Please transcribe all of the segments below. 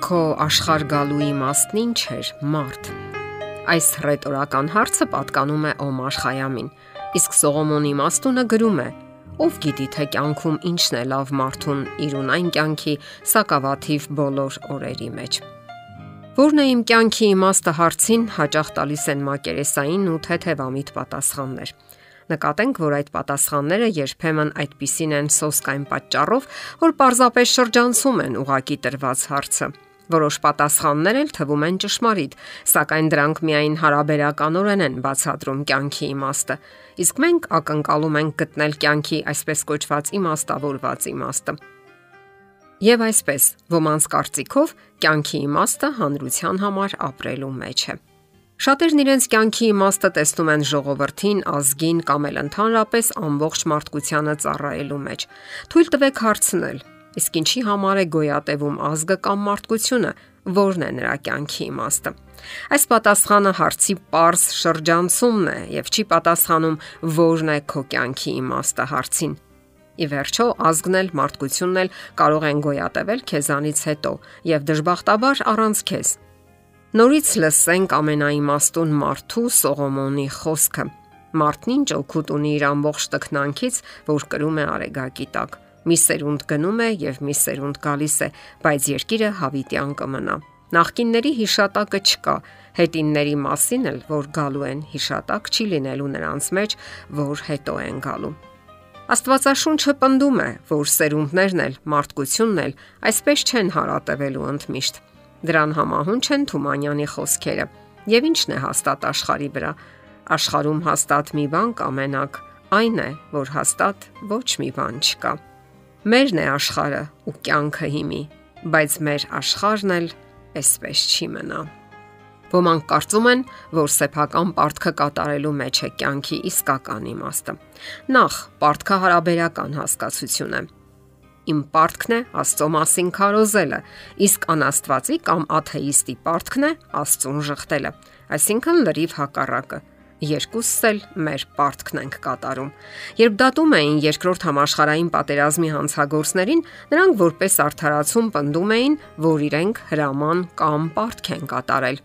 Քո աշխարհ գալու իմաստն ինչ էր, Մարդ։ Այս ռետորական հարցը պատկանում է Օմար Խայամին, իսկ Սողոմոն իմաստունը գրում է. Ով գիտի թե կյանքում ինչն է լավ մարդուն իր ունայն կյանքի սակավաթիվ բոլոր օրերի մեջ։ Որն է իմ կյանքի իմաստը հարցին հաճախ տալիս են մակերեսային ու թեթևամիտ պատասխաններ։ Նկատենք, որ այդ պատասխանները երբեմն այդպիսին են սոսկայն պատճառով, որ պարզապես շրջանցում են ուղակի տրված հարցը։ Որոշ պատասխաններ էլ թվում են ճշմարիտ, սակայն դրանք միայն հարաբերականորեն են բացատրում կյանքի իմաստը, իսկ մենք ակնկալում ենք գտնել կյանքի այսպես կոչված իմաստավորված իմաստը։ Եվ այսպես, ոմանց կարծիքով կյանքի իմաստը հանրության համար ապրելու մեջ է։ Շատերն իրենց կյանքի իմաստը տեսնում են ժողովրդին, ազգին կամ էլ ընդհանրապես ամբողջ մարդկությանը ծառայելու մեջ։ Թույլ տվեք հարցնել. Իսկ ինչի համար է գոյատևում ազգը կամ մարդկությունը, որն է նրա կյանքի իմաստը։ Այս պատասխանը հարցի པարս շրջանցումն է եւ չի պատասխանում որն է քո կյանքի իմաստը հարցին։ Ի վերջո ազգն էլ մարդկությունն էլ կարող են գոյատևել քեզանից հետո եւ դժբախտաբար առանց քեզ Նորից լսենք ամենաիմաստուն մարդու Սողոմոնի խոսքը։ Մարդն ինչ օգուտ ունի իր ամբողջ տքնանքից, որ կրում է արեգակի տակ։ Մի սերունդ գնում է եւ մի սերունդ գալիս է, բայց երկիրը հավիտյան կմնա։ Նախկինների հիշատակը չկա, հետինների մասին էլ, որ գալու են, հիշատակ չի լինելու նրանց մեջ, որ հետո են գալու։ Աստվածաշունչը պնդում է, որ սերունդներն էլ, մարդկությունն էլ այսպես չեն հարատևելու ընդմիշտ Դրան համահունչ են Թումանյանի խոսքերը։ Եվ ինչն է հաստատ աշխարի վրա։ Աշխարում հաստատ մի բան կամենակ, այն է, որ հաստատ ոչ մի բան չկա։ Մերն է աշխարը ու կյանքը հիմի, բայց մեր աշխարհն էլ էսպես չի մնա։ Ոմանք կարծում են, որ սեփական պարտքը կատարելու մեջ է կյանքի իսկական իմաստը։ Նախ, պարտքը հարաբերական հասկացություն է Իմ պարտքն է Աստծո մասին քարոզելը, իսկ անաստվածի կամ աթեիստի պարտքն է Աստծուն շղթելը։ Այսինքն լրիվ հակառակը։ Երկուսս էլ մեր պարտքն ենք կատարում։ Երբ դատում էին երկրորդ համաշխարհային պատերազմի հանցագործներին, նրանք որպես արդարացում պնդում էին, որ իրենք հրաման կամ պարտք են կատարել։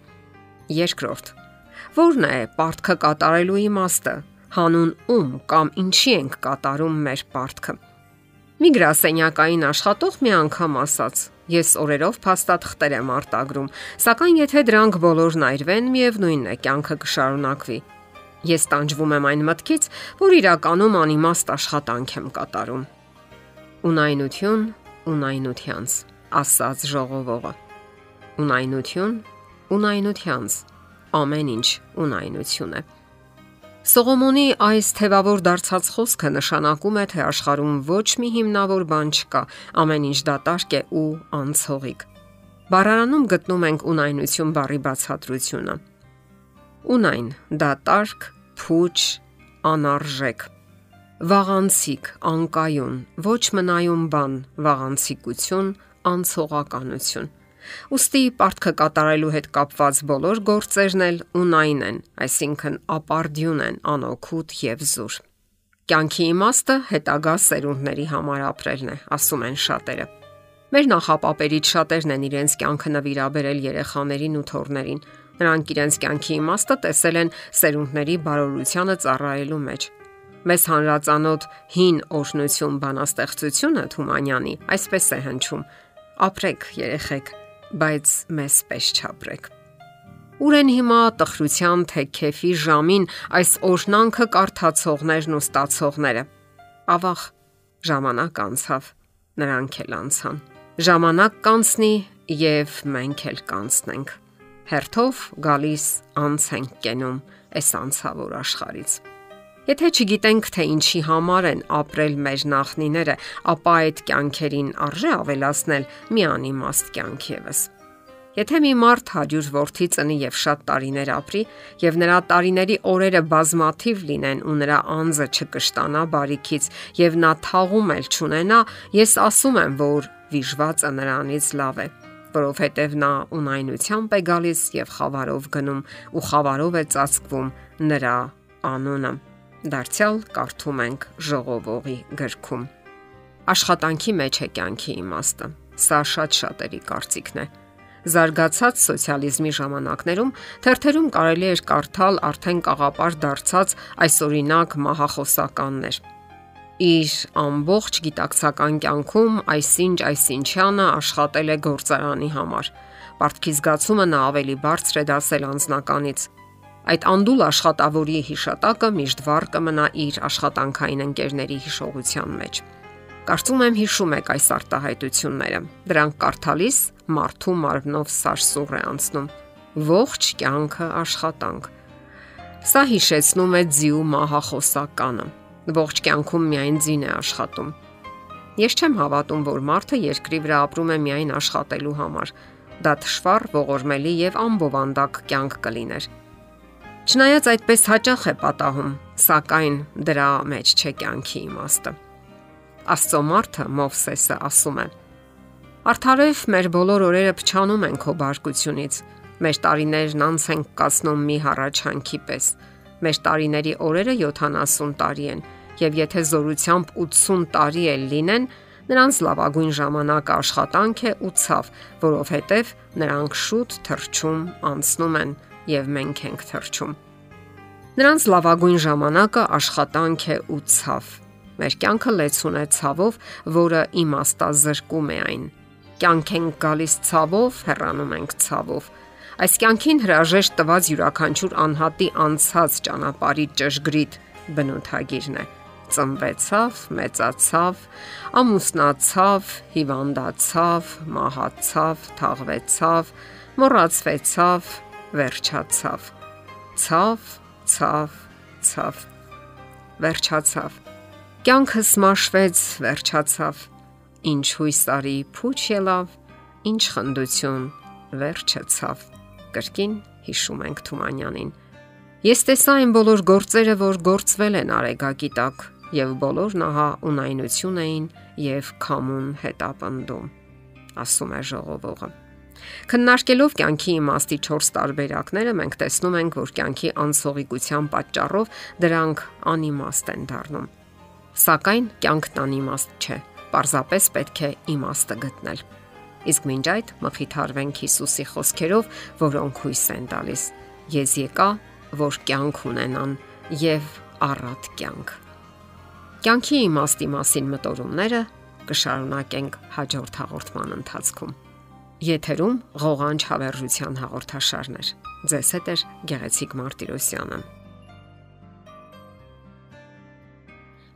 Երկրորդ. Որն է պարտքը կատարելու իմաստը։ Հանուն ում կամ ինչի ենք կատարում մեր պարտքը։ Մի գրասենյակային աշխատող մի անգամ ասաց. Ես օրերով փաստաթղթեր եմ արտագրում, սակայն եթե դրանք բոլորն այրվեն, միևնույնն է, կյանքը կշարունակվի։ Ես տանջվում եմ այն մտքից, որ իրականում անիմաստ աշխատանք եմ կատարում։ Ունայնություն, ունայնությանց, ասաց ժողովողը։ Ունայնություն, ունայնությանց, ամեն ինչ ունայնություն է։ Սողոմոնի այս թևավոր դարձած խոսքը նշանակում է, թե աշխարհում ոչ մի հիմնավոր բան չկա, ամեն ինչ դատարկ է ու անցողիկ։ Բարարանում գտնում ենք ունայնություն բառի բացատրությունը։ Ունայն դատարկ, փուչ, անարժեք։ Վաղանցիկ, անկայուն, ոչ մնայուն բան, վաղանցիկություն, անցողականություն։ Ոստի պարտքը կատարելու հետ կապված բոլոր գործերն էլ ունայն են, այսինքն ապարդյուն են, անօքուտ եւ զուր։ Կյանքի իմաստը հետագա սերունդների համար ապրելն է, ասում են շատերը։ Մեր նախապապերից շատերն են իրենց կյանքը նվիրաբերել երեխաներին ու թորներին։ Նրանք իրենց կյանքի իմաստը տեսել են սերունդների բարօրությանը ծառայելու մեջ։ Մեզ հանրածանոթ հին օրհնություն բանաստեղծությունը Թումանյանի այսպես է հնչում. Ապրեք երեխեք, բայց մեզ պես չապրեք։ Ուր են հիմա տխրության թե քեֆի ժամին այս օրնանքը կարդացողներն ու ստացողները։ Ավաղ ժամանակ անցավ, նրանք էլ անցան։ Ժամանակ կանցնի եւ մենք էլ կանցնենք հերթով գալիս անց ենք կենում այս անցավոր աշխարից։ Եթե չգիտենք, թե ինչի համար են ապրել մեր նախնիները, ապա այդ կյանքերին արժե ավելացնել մի անիմաստ կյանք եւս։ Եթե մի մարդ 100 ворթի ծնի եւ շատ տարիներ ապրի եւ նրա տարիների օրերը բազմաթիվ լինեն ու նրա անձը չկշտանա բարիքից եւ նա թաղում էլ չունենա, ես ասում եմ, որ վիժվածը նրանից լավ է որովհետև նա ունայնությամբ է գալիս եւ խավարով գնում ու խավարով է ծածկվում նրա անունը դարձյալ կարդում ենք ժողովողի գրքում։ Աշխատանքի մեջ է կյանքի իմաստը։ Սա շատ շատերի կարծիքն է։ Զարգացած սոցիալիզմի ժամանակներում թերթերում կարելի էր կարդալ արդեն կաղապար դարձած այսօրինակ մահախոսականներ։ Իր ամբողջ գիտակցական կյանքում այսինչ այսինչյանը աշխատել է գործարանի համար։ Պարտքի զգացումը նա ավելի բարձր է դասել անձնականից։ Այդ անդուլ աշխատավորի հիշատակը միշտ վառ կմնա իր աշխատանքային ընկերների հիշողության մեջ։ Կարծում եմ հիշում եք այս արտահայտությունները։ Դրանք կարդալիս մարդու մարմնով սարսուռ է անցնում։ Ողջ կյանքը աշխատանք։ Սա հիշեցնում է ձիու մահախոսականը ողջ կյանքում միայն ձին է աշխատում։ Ես չեմ հավատում, որ մարդը երկրի վրա ապրում է միայն աշխատելու համար։ Դա թշվառ, ողորմելի եւ ամբովանդակ կյանք կլիներ։ Չնայած այդպես հաճախ է պատահում, սակայն դրա մեջ չէ կյանքի իմաստը։ Աստծո մարդը Մովսեսը ասում է. Արթարև մեր բոլոր օրերը փչանում են քո բարկությունից։ Մեր տարիներն անց են կացնում մի հառաչանքի պես։ Մեր տարիների օրերը 70 տարի են, եւ եթե զորությամբ 80 տարի էլ լինեն, նրանց լավագույն ժամանակը աշխատանք է ու ցավ, որովհետև նրանք շուտ թրջում անցնում են եւ մենք ենք թրջում։ Նրանց լավագույն ժամանակը աշխատանք է ու ցավ։ Մեր կյանքը լեցուն է ցավով, որը իմաստազրկում է այն։ Կյանք են գալիս ցավով, հեռանում ենք ցավով։ Այս կյանքին հրաժեշտ տված յուրաքանչյուր անհատի անցած ճանապարհի ճշգրիտ բնութագիրն է. ծնվեցավ, մեծացավ, ամուսնացավ, հիվանդացավ, մահացավ, թաղվեցավ, մոռացվեցավ, վերջացավ։ Ցավ, ցավ, ցավ։ Վերջացավ։ Կյանքս մաշվեց, վերջացավ։ Ինչ հույս արի փուչ ելավ, ինչ խնդություն, վերջը ցավ։ Կրկին հիշում ենք Թումանյանին։ Ես տեսա այն բոլոր գործերը, որ գործվել են Արեգակի տակ, եւ բոլորն ահա ունայնություն էին եւ քամուն հետապնդում, ասում է ժողովողը։ Քննարկելով կյանքի իմաստի 4 տարբերակները մենք տեսնում ենք, որ կյանքի անցողիկության պատճառով դրանք անիմաստ են դառնում։ Սակայն կյանքն անիմաստ չէ, պարզապես պետք է իմաստը գտնել։ Իսկ մինչ այդ մխիթարվենք Հիսուսի խոսքերով, որոնք հույս են տալիս։ Ես եկա, որ կյանք ունենան եւ առատ կյանք։ Կյանքի իմաստի մասին մտորումները կշարունակենք հաջորդ հաղորդման ընթացքում։ Եթերում ղողանջ հավերժության հաղորդաշարներ։ Ձեզ հետ է Գեղեցիկ Մարտիրոսյանը։